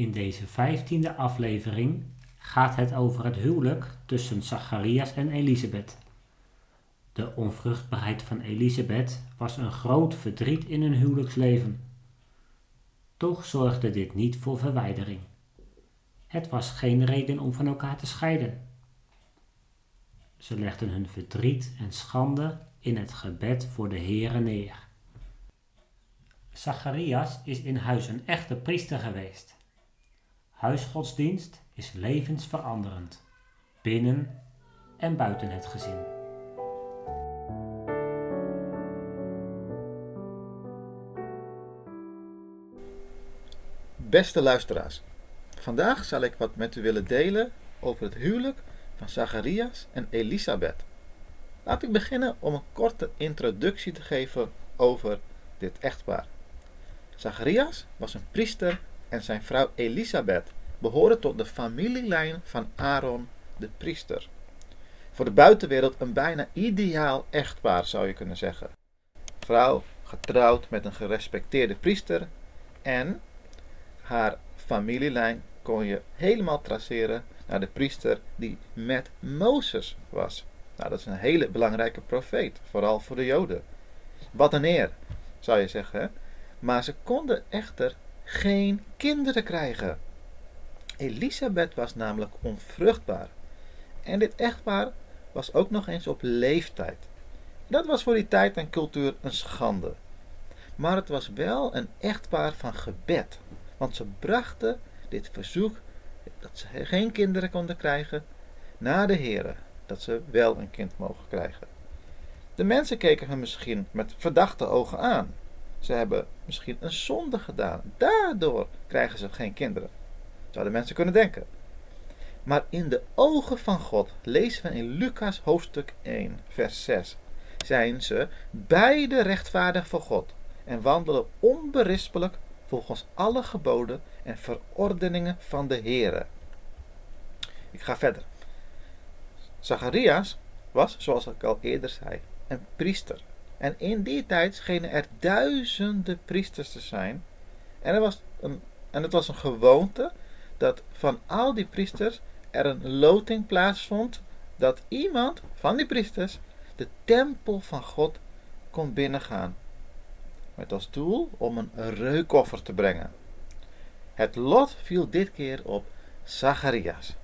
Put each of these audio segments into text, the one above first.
In deze vijftiende aflevering gaat het over het huwelijk tussen Zacharias en Elisabeth. De onvruchtbaarheid van Elisabeth was een groot verdriet in hun huwelijksleven. Toch zorgde dit niet voor verwijdering. Het was geen reden om van elkaar te scheiden. Ze legden hun verdriet en schande in het gebed voor de Heere neer. Zacharias is in huis een echte priester geweest. Huisgodsdienst is levensveranderend, binnen en buiten het gezin. Beste luisteraars, vandaag zal ik wat met u willen delen over het huwelijk van Zacharias en Elisabeth. Laat ik beginnen om een korte introductie te geven over dit echtpaar. Zacharias was een priester en zijn vrouw Elisabeth behoren tot de familielijn van Aaron de priester. Voor de buitenwereld een bijna ideaal echtpaar zou je kunnen zeggen. Vrouw getrouwd met een gerespecteerde priester en haar familielijn kon je helemaal traceren naar de priester die met Mozes was. Nou, dat is een hele belangrijke profeet, vooral voor de Joden. Wat een eer, zou je zeggen. Maar ze konden echter geen kinderen krijgen. Elisabeth was namelijk onvruchtbaar. En dit echtpaar was ook nog eens op leeftijd. Dat was voor die tijd en cultuur een schande. Maar het was wel een echtpaar van gebed. Want ze brachten dit verzoek dat ze geen kinderen konden krijgen naar de Heer. Dat ze wel een kind mogen krijgen. De mensen keken hem misschien met verdachte ogen aan. Ze hebben misschien een zonde gedaan. Daardoor krijgen ze geen kinderen. Zouden mensen kunnen denken. Maar in de ogen van God, lezen we in Lucas hoofdstuk 1, vers 6, zijn ze beide rechtvaardig voor God en wandelen onberispelijk volgens alle geboden en verordeningen van de Heere. Ik ga verder. Zacharias was, zoals ik al eerder zei, een priester. En in die tijd schenen er duizenden priesters te zijn. En, er was een, en het was een gewoonte dat van al die priesters er een loting plaatsvond dat iemand van die priesters de tempel van God kon binnengaan. Met als doel om een reukoffer te brengen. Het lot viel dit keer op Zacharias.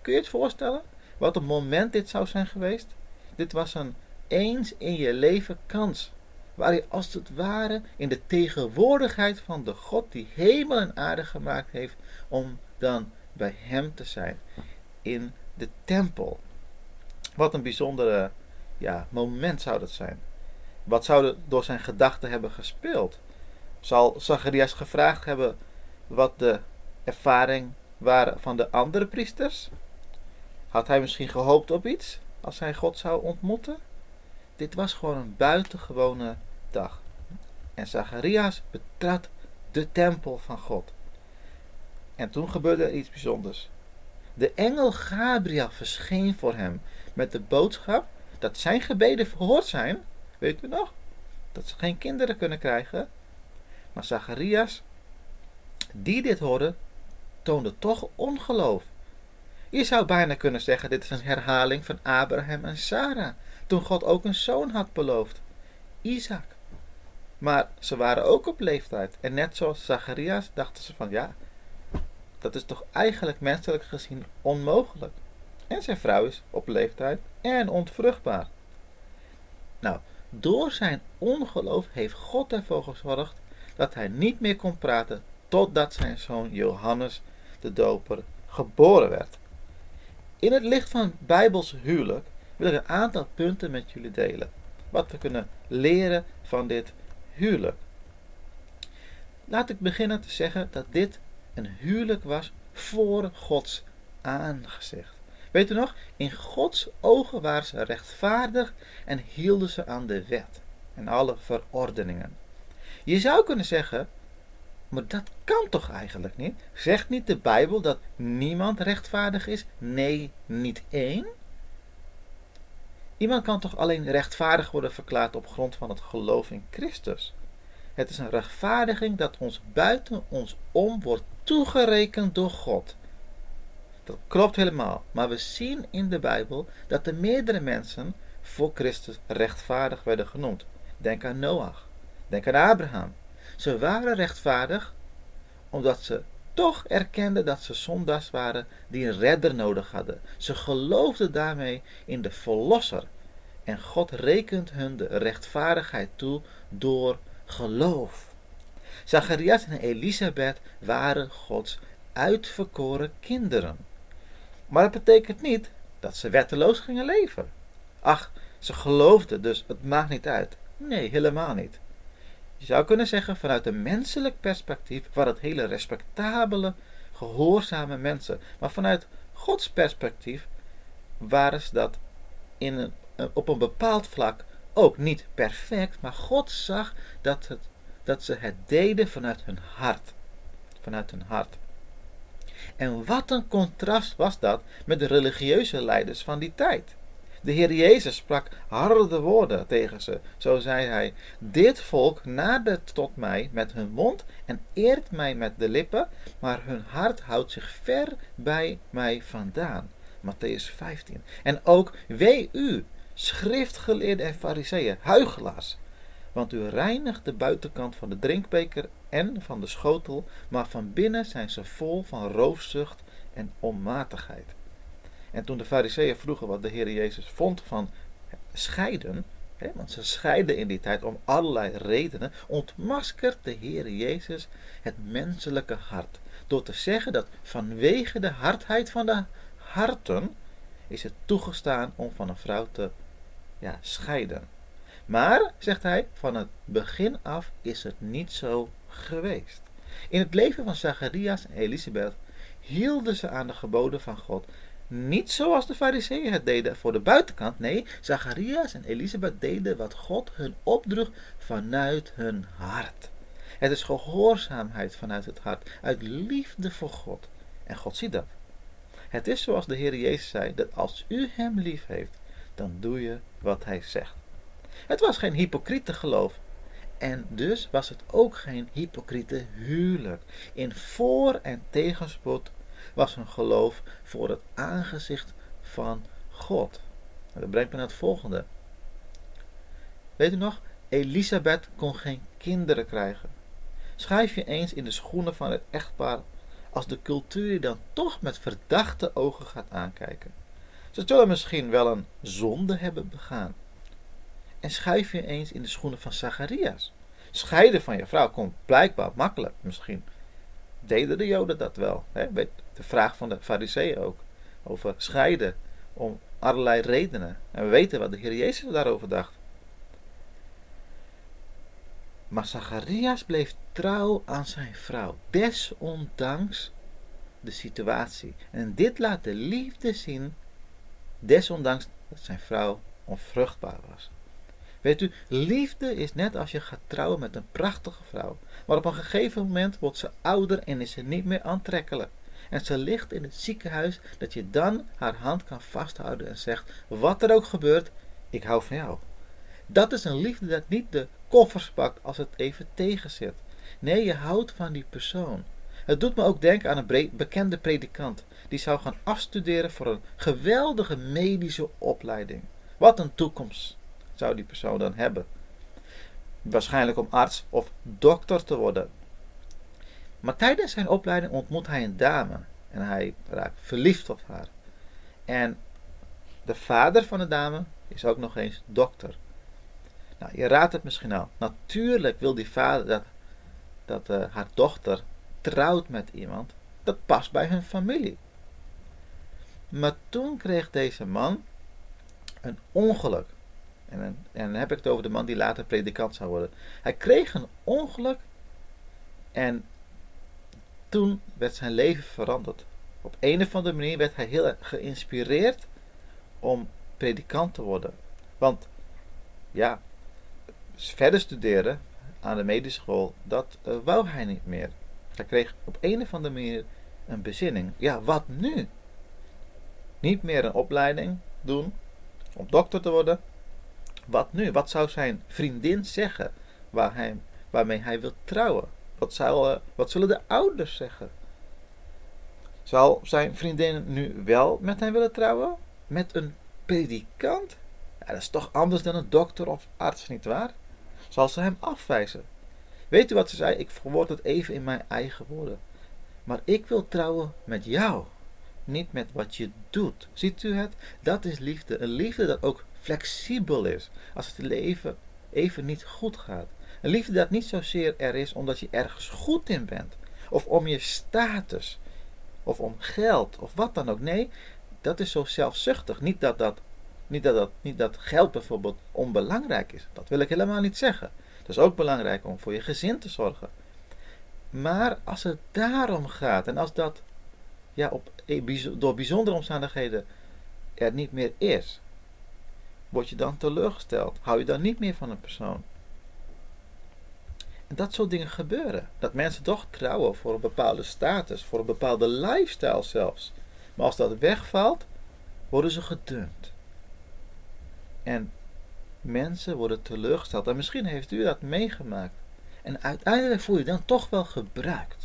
Kun je het voorstellen? Wat een moment dit zou zijn geweest? Dit was een eens in je leven kans. Waar je als het ware in de tegenwoordigheid van de God die hemel en aarde gemaakt heeft, om dan bij hem te zijn. In de tempel. Wat een bijzondere ja, moment zou dat zijn. Wat zou er door zijn gedachten hebben gespeeld? Zal Zacharias gevraagd hebben wat de ervaring waren van de andere priesters? Had hij misschien gehoopt op iets als hij God zou ontmoeten? Dit was gewoon een buitengewone dag. En Zacharias betrad de tempel van God. En toen gebeurde er iets bijzonders. De engel Gabriel verscheen voor hem met de boodschap dat zijn gebeden verhoord zijn. Weet u nog? Dat ze geen kinderen kunnen krijgen. Maar Zacharias, die dit hoorde, toonde toch ongeloof. Je zou bijna kunnen zeggen: dit is een herhaling van Abraham en Sarah, toen God ook een zoon had beloofd, Isaac. Maar ze waren ook op leeftijd. En net zoals Zacharias dachten ze van ja, dat is toch eigenlijk menselijk gezien onmogelijk. En zijn vrouw is op leeftijd en ontvruchtbaar. Nou, door zijn ongeloof heeft God ervoor gezorgd dat hij niet meer kon praten totdat zijn zoon Johannes de Doper geboren werd. In het licht van Bijbels huwelijk wil ik een aantal punten met jullie delen. Wat we kunnen leren van dit huwelijk. Laat ik beginnen te zeggen dat dit een huwelijk was voor Gods aangezicht. Weet u nog? In Gods ogen waren ze rechtvaardig en hielden ze aan de wet en alle verordeningen. Je zou kunnen zeggen, maar dat kan toch eigenlijk niet? Zegt niet de Bijbel dat niemand rechtvaardig is? Nee, niet één? Iemand kan toch alleen rechtvaardig worden verklaard op grond van het geloof in Christus? Het is een rechtvaardiging dat ons buiten ons om wordt toegerekend door God. Dat klopt helemaal, maar we zien in de Bijbel dat er meerdere mensen voor Christus rechtvaardig werden genoemd. Denk aan Noach, denk aan Abraham. Ze waren rechtvaardig omdat ze toch erkenden dat ze zondags waren die een redder nodig hadden. Ze geloofden daarmee in de Verlosser. En God rekent hun de rechtvaardigheid toe door geloof. Zacharias en Elisabeth waren Gods uitverkoren kinderen. Maar dat betekent niet dat ze wetteloos gingen leven. Ach, ze geloofden, dus het maakt niet uit. Nee, helemaal niet. Je zou kunnen zeggen, vanuit een menselijk perspectief waren het hele respectabele, gehoorzame mensen. Maar vanuit Gods perspectief waren ze dat in een, op een bepaald vlak ook niet perfect, maar God zag dat, het, dat ze het deden vanuit hun hart. Vanuit hun hart. En wat een contrast was dat met de religieuze leiders van die tijd. De Heer Jezus sprak harde woorden tegen ze. Zo zei hij: Dit volk nadert tot mij met hun mond en eert mij met de lippen, maar hun hart houdt zich ver bij mij vandaan. Matthäus 15. En ook wee u, schriftgeleerden en fariseeën, huigelaars. Want u reinigt de buitenkant van de drinkbeker en van de schotel, maar van binnen zijn ze vol van roofzucht en onmatigheid. En toen de fariseeën vroegen wat de Heer Jezus vond van scheiden, hè, want ze scheiden in die tijd om allerlei redenen, ontmaskert de Heer Jezus het menselijke hart. Door te zeggen dat vanwege de hardheid van de harten is het toegestaan om van een vrouw te ja, scheiden. Maar, zegt hij, van het begin af is het niet zo geweest. In het leven van Zacharias en Elisabeth hielden ze aan de geboden van God niet zoals de fariseeën het deden voor de buitenkant. Nee, Zacharias en Elisabeth deden wat God hun opdroeg vanuit hun hart. Het is gehoorzaamheid vanuit het hart, uit liefde voor God. En God ziet dat. Het is zoals de Heer Jezus zei, dat als u hem lief heeft, dan doe je wat hij zegt. Het was geen hypocriete geloof. En dus was het ook geen hypocriete huwelijk. In voor- en tegenspoed was hun geloof voor het aangezicht van God. En dat brengt me naar het volgende. Weet u nog? Elisabeth kon geen kinderen krijgen. Schrijf je eens in de schoenen van het echtpaar als de cultuur je dan toch met verdachte ogen gaat aankijken. Ze zullen misschien wel een zonde hebben begaan. En schrijf je eens in de schoenen van Zacharias. Scheiden van je vrouw komt blijkbaar makkelijk. Misschien deden de Joden dat wel. Hè? De vraag van de Fariseeën ook. Over scheiden. Om allerlei redenen. En we weten wat de Heer Jezus daarover dacht. Maar Zacharias bleef trouw aan zijn vrouw. Desondanks de situatie. En dit laat de liefde zien. Desondanks dat zijn vrouw onvruchtbaar was. Weet u, liefde is net als je gaat trouwen met een prachtige vrouw. Maar op een gegeven moment wordt ze ouder en is ze niet meer aantrekkelijk. En ze ligt in het ziekenhuis dat je dan haar hand kan vasthouden en zegt: Wat er ook gebeurt, ik hou van jou. Dat is een liefde dat niet de koffers pakt als het even tegenzit. Nee, je houdt van die persoon. Het doet me ook denken aan een bekende predikant die zou gaan afstuderen voor een geweldige medische opleiding. Wat een toekomst zou die persoon dan hebben. Waarschijnlijk om arts of dokter te worden. Maar tijdens zijn opleiding ontmoet hij een dame en hij raakt verliefd op haar. En de vader van de dame is ook nog eens dokter. Nou, je raadt het misschien al. Natuurlijk wil die vader dat, dat uh, haar dochter trouwt met iemand. Dat past bij hun familie. Maar toen kreeg deze man een ongeluk. En, en dan heb ik het over de man die later predikant zou worden. Hij kreeg een ongeluk en toen werd zijn leven veranderd. Op een of andere manier werd hij heel geïnspireerd om predikant te worden. Want ja, verder studeren aan de medische school, dat uh, wou hij niet meer. Hij kreeg op een of andere manier een bezinning. Ja, wat nu? Niet meer een opleiding doen om dokter te worden, wat nu? Wat zou zijn vriendin zeggen waar hij waarmee hij wil trouwen? Wat, zal, wat zullen de ouders zeggen? Zal zijn vriendin nu wel met hem willen trouwen? Met een predikant? Ja, dat is toch anders dan een dokter of arts, nietwaar? Zal ze hem afwijzen? Weet u wat ze zei? Ik verwoord het even in mijn eigen woorden. Maar ik wil trouwen met jou, niet met wat je doet. Ziet u het? Dat is liefde. Een liefde dat ook flexibel is als het leven even niet goed gaat. Een liefde dat niet zozeer er is omdat je ergens goed in bent, of om je status, of om geld, of wat dan ook. Nee, dat is zo zelfzuchtig. Niet dat, dat, niet dat, dat, niet dat geld bijvoorbeeld onbelangrijk is. Dat wil ik helemaal niet zeggen. Het is ook belangrijk om voor je gezin te zorgen. Maar als het daarom gaat en als dat ja, op, eh, door bijzondere omstandigheden er niet meer is, word je dan teleurgesteld? Hou je dan niet meer van een persoon? En dat soort dingen gebeuren. Dat mensen toch trouwen voor een bepaalde status, voor een bepaalde lifestyle zelfs. Maar als dat wegvalt, worden ze gedumpt. En mensen worden teleurgesteld. En misschien heeft u dat meegemaakt. En uiteindelijk voel je dan toch wel gebruikt.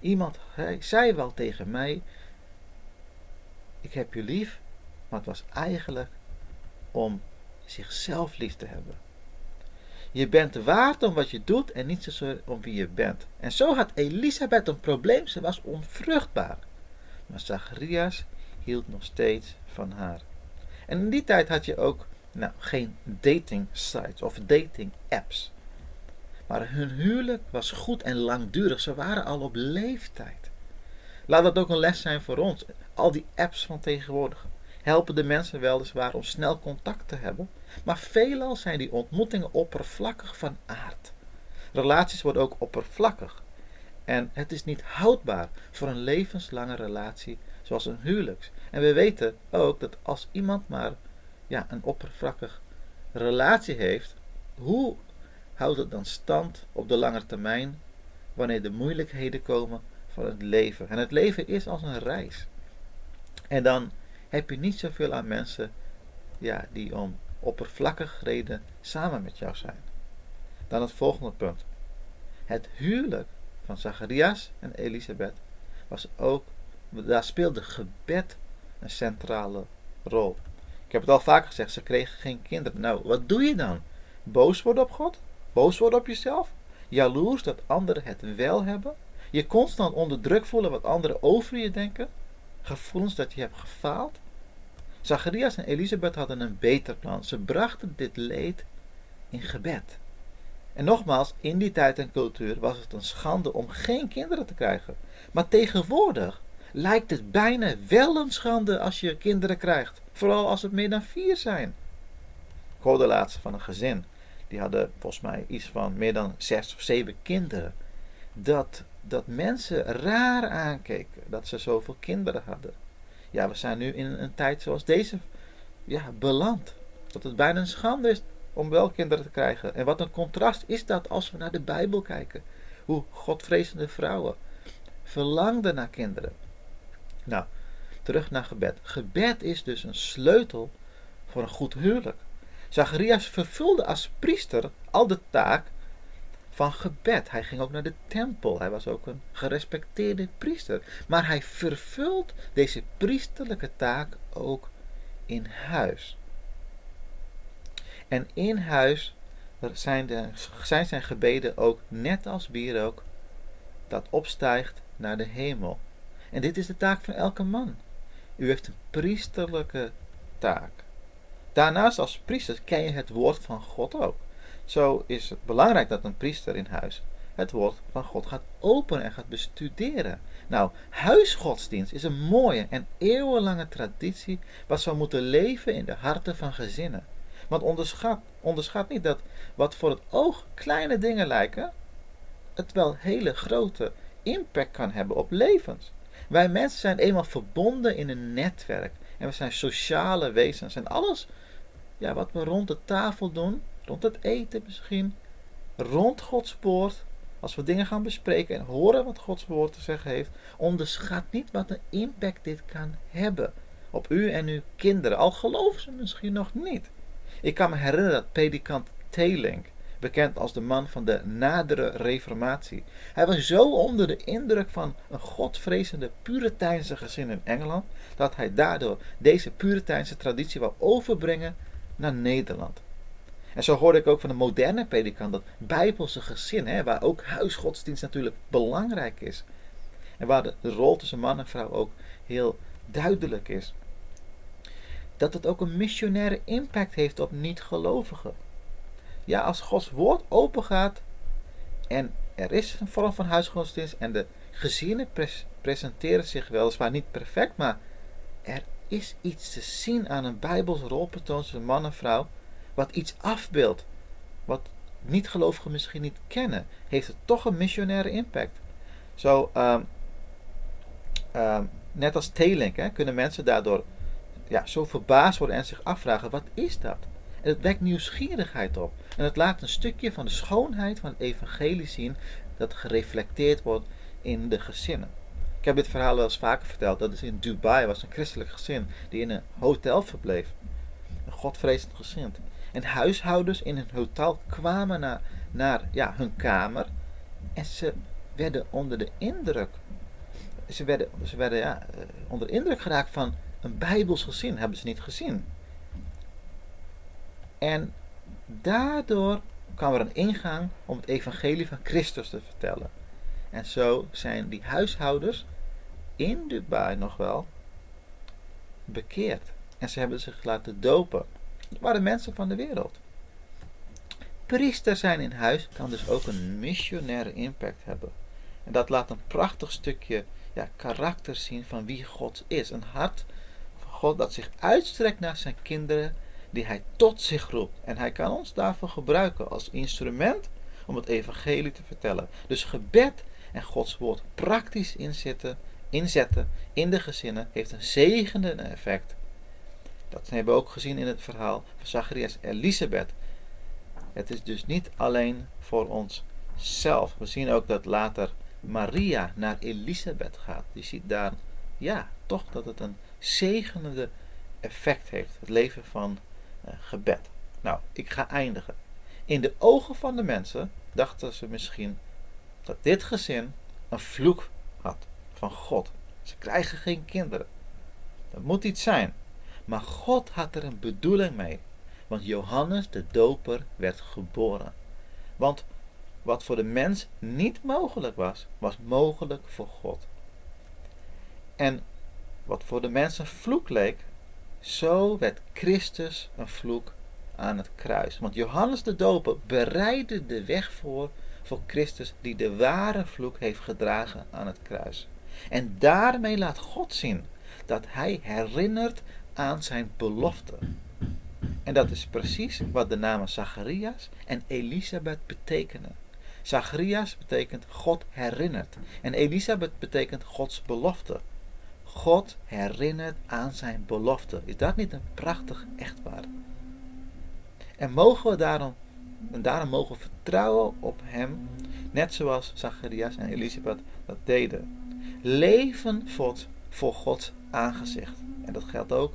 Iemand zei wel tegen mij: Ik heb je lief, maar het was eigenlijk om zichzelf lief te hebben. Je bent waard om wat je doet en niet zozeer om wie je bent. En zo had Elisabeth een probleem, ze was onvruchtbaar. Maar Zacharias hield nog steeds van haar. En in die tijd had je ook nou, geen dating sites of dating apps. Maar hun huwelijk was goed en langdurig. Ze waren al op leeftijd. Laat dat ook een les zijn voor ons. Al die apps van tegenwoordig helpen de mensen weliswaar om snel contact te hebben, maar veelal zijn die ontmoetingen oppervlakkig van aard. Relaties worden ook oppervlakkig. En het is niet houdbaar voor een levenslange relatie zoals een huwelijks. En we weten ook dat als iemand maar ja, een oppervlakkig relatie heeft, hoe houdt het dan stand op de lange termijn wanneer de moeilijkheden komen van het leven? En het leven is als een reis. En dan heb je niet zoveel aan mensen ja, die om oppervlakkig reden samen met jou zijn. Dan het volgende punt. Het huwelijk van Zacharias en Elisabeth was ook, daar speelde gebed een centrale rol. Ik heb het al vaker gezegd, ze kregen geen kinderen. Nou, wat doe je dan? Boos worden op God? Boos worden op jezelf? Jaloers dat anderen het wel hebben? Je constant onder druk voelen wat anderen over je denken? Gevoelens dat je hebt gefaald? Zacharias en Elisabeth hadden een beter plan. Ze brachten dit leed in gebed. En nogmaals, in die tijd en cultuur was het een schande om geen kinderen te krijgen. Maar tegenwoordig lijkt het bijna wel een schande als je kinderen krijgt. Vooral als het meer dan vier zijn. Ik hoorde van een gezin. Die hadden volgens mij iets van meer dan zes of zeven kinderen. Dat, dat mensen raar aankeken dat ze zoveel kinderen hadden. Ja, we zijn nu in een tijd zoals deze ja, beland. Dat het bijna een schande is om wel kinderen te krijgen. En wat een contrast is dat als we naar de Bijbel kijken. Hoe godvrezende vrouwen verlangden naar kinderen. Nou, terug naar gebed. Gebed is dus een sleutel voor een goed huwelijk. Zacharias vervulde als priester al de taak van gebed. Hij ging ook naar de tempel. Hij was ook een gerespecteerde priester. Maar hij vervult deze priesterlijke taak ook in huis. En in huis zijn, zijn zijn gebeden ook net als ook dat opstijgt naar de hemel. En dit is de taak van elke man. U heeft een priesterlijke taak. Daarnaast als priester ken je het woord van God ook. Zo is het belangrijk dat een priester in huis het woord van God gaat openen en gaat bestuderen. Nou, huisgodsdienst is een mooie en eeuwenlange traditie wat zou moeten leven in de harten van gezinnen. Want onderschat, onderschat niet dat wat voor het oog kleine dingen lijken, het wel hele grote impact kan hebben op levens. Wij mensen zijn eenmaal verbonden in een netwerk en we zijn sociale wezens en alles ja, wat we rond de tafel doen, rond het eten misschien, rond Gods woord, als we dingen gaan bespreken en horen wat Gods woord te zeggen heeft, onderschat niet wat een impact dit kan hebben op u en uw kinderen, al geloven ze misschien nog niet. Ik kan me herinneren dat predikant Telink bekend als de man van de nadere reformatie. Hij was zo onder de indruk van een godvrezende Puriteinse gezin in Engeland dat hij daardoor deze Puriteinse traditie wou overbrengen naar Nederland. En zo hoorde ik ook van een moderne predikant dat bijbelse gezin, hè, waar ook huisgodsdienst natuurlijk belangrijk is. En waar de, de rol tussen man en vrouw ook heel duidelijk is. Dat het ook een missionaire impact heeft op niet-gelovigen. Ja, als Gods woord open gaat en er is een vorm van huisgodsdienst en de gezinnen presenteren zich weliswaar niet perfect, maar er is iets te zien aan een bijbels rolpatroon tussen man en vrouw, wat iets afbeeldt, wat niet-gelovigen misschien niet kennen, heeft het toch een missionaire impact. Zo, um, um, net als Telink, kunnen mensen daardoor ja, zo verbaasd worden en zich afvragen: wat is dat? En het wekt nieuwsgierigheid op. En het laat een stukje van de schoonheid van het evangelie zien dat gereflecteerd wordt in de gezinnen. Ik heb dit verhaal wel eens vaker verteld. Dat is in Dubai was een christelijk gezin die in een hotel verbleef. Een godvrezend gezin. En huishoudens in een hotel kwamen naar, naar ja, hun kamer. En ze werden onder de indruk. Ze werden, ze werden ja, eh, onder indruk geraakt van een bijbels gezin. Hebben ze niet gezien. En daardoor kwam er een ingang om het evangelie van Christus te vertellen. En zo zijn die huishouders in Dubai nog wel bekeerd. En ze hebben zich laten dopen. Het waren mensen van de wereld. Priester zijn in huis kan dus ook een missionaire impact hebben. En dat laat een prachtig stukje ja, karakter zien van wie God is. Een hart van God dat zich uitstrekt naar zijn kinderen die hij tot zich roept. En hij kan ons daarvoor gebruiken als instrument om het evangelie te vertellen. Dus gebed en Gods woord praktisch inzetten, inzetten in de gezinnen heeft een zegenende effect. Dat hebben we ook gezien in het verhaal van Zacharias en Elisabeth. Het is dus niet alleen voor onszelf. We zien ook dat later Maria naar Elisabeth gaat. Je ziet daar, ja, toch dat het een zegenende effect heeft. Het leven van eh, gebed. Nou, ik ga eindigen. In de ogen van de mensen dachten ze misschien dat dit gezin een vloek had van God. Ze krijgen geen kinderen. Dat moet iets zijn. Maar God had er een bedoeling mee. Want Johannes de Doper werd geboren. Want wat voor de mens niet mogelijk was, was mogelijk voor God. En wat voor de mens een vloek leek, zo werd Christus een vloek aan het kruis. Want Johannes de Doper bereidde de weg voor voor Christus die de ware vloek heeft gedragen aan het kruis. En daarmee laat God zien dat hij herinnert aan zijn belofte. En dat is precies wat de namen Zacharias en Elisabeth betekenen. Zacharias betekent God herinnert en Elisabeth betekent Gods belofte. God herinnert aan zijn belofte. Is dat niet een prachtig echtpaar? En mogen we daarom, en daarom mogen we vertrouwen op hem, net zoals Zacharias en Elisabeth dat deden. Leven voor, Gods aangezicht. En dat geldt ook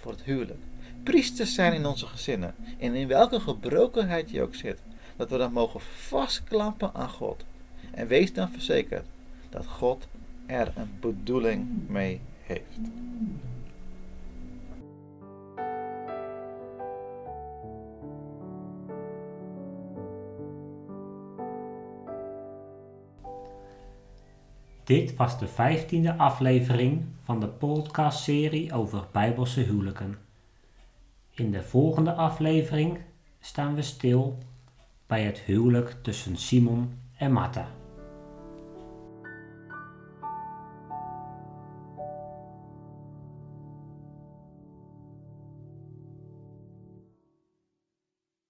voor het huwelijk. Priesters zijn in onze gezinnen. En in welke gebrokenheid je ook zit. Dat we dan mogen vastklampen aan God. En wees dan verzekerd dat God er een bedoeling mee heeft. Dit was de vijftiende aflevering van de podcastserie over Bijbelse huwelijken. In de volgende aflevering staan we stil bij het huwelijk tussen Simon en Martha.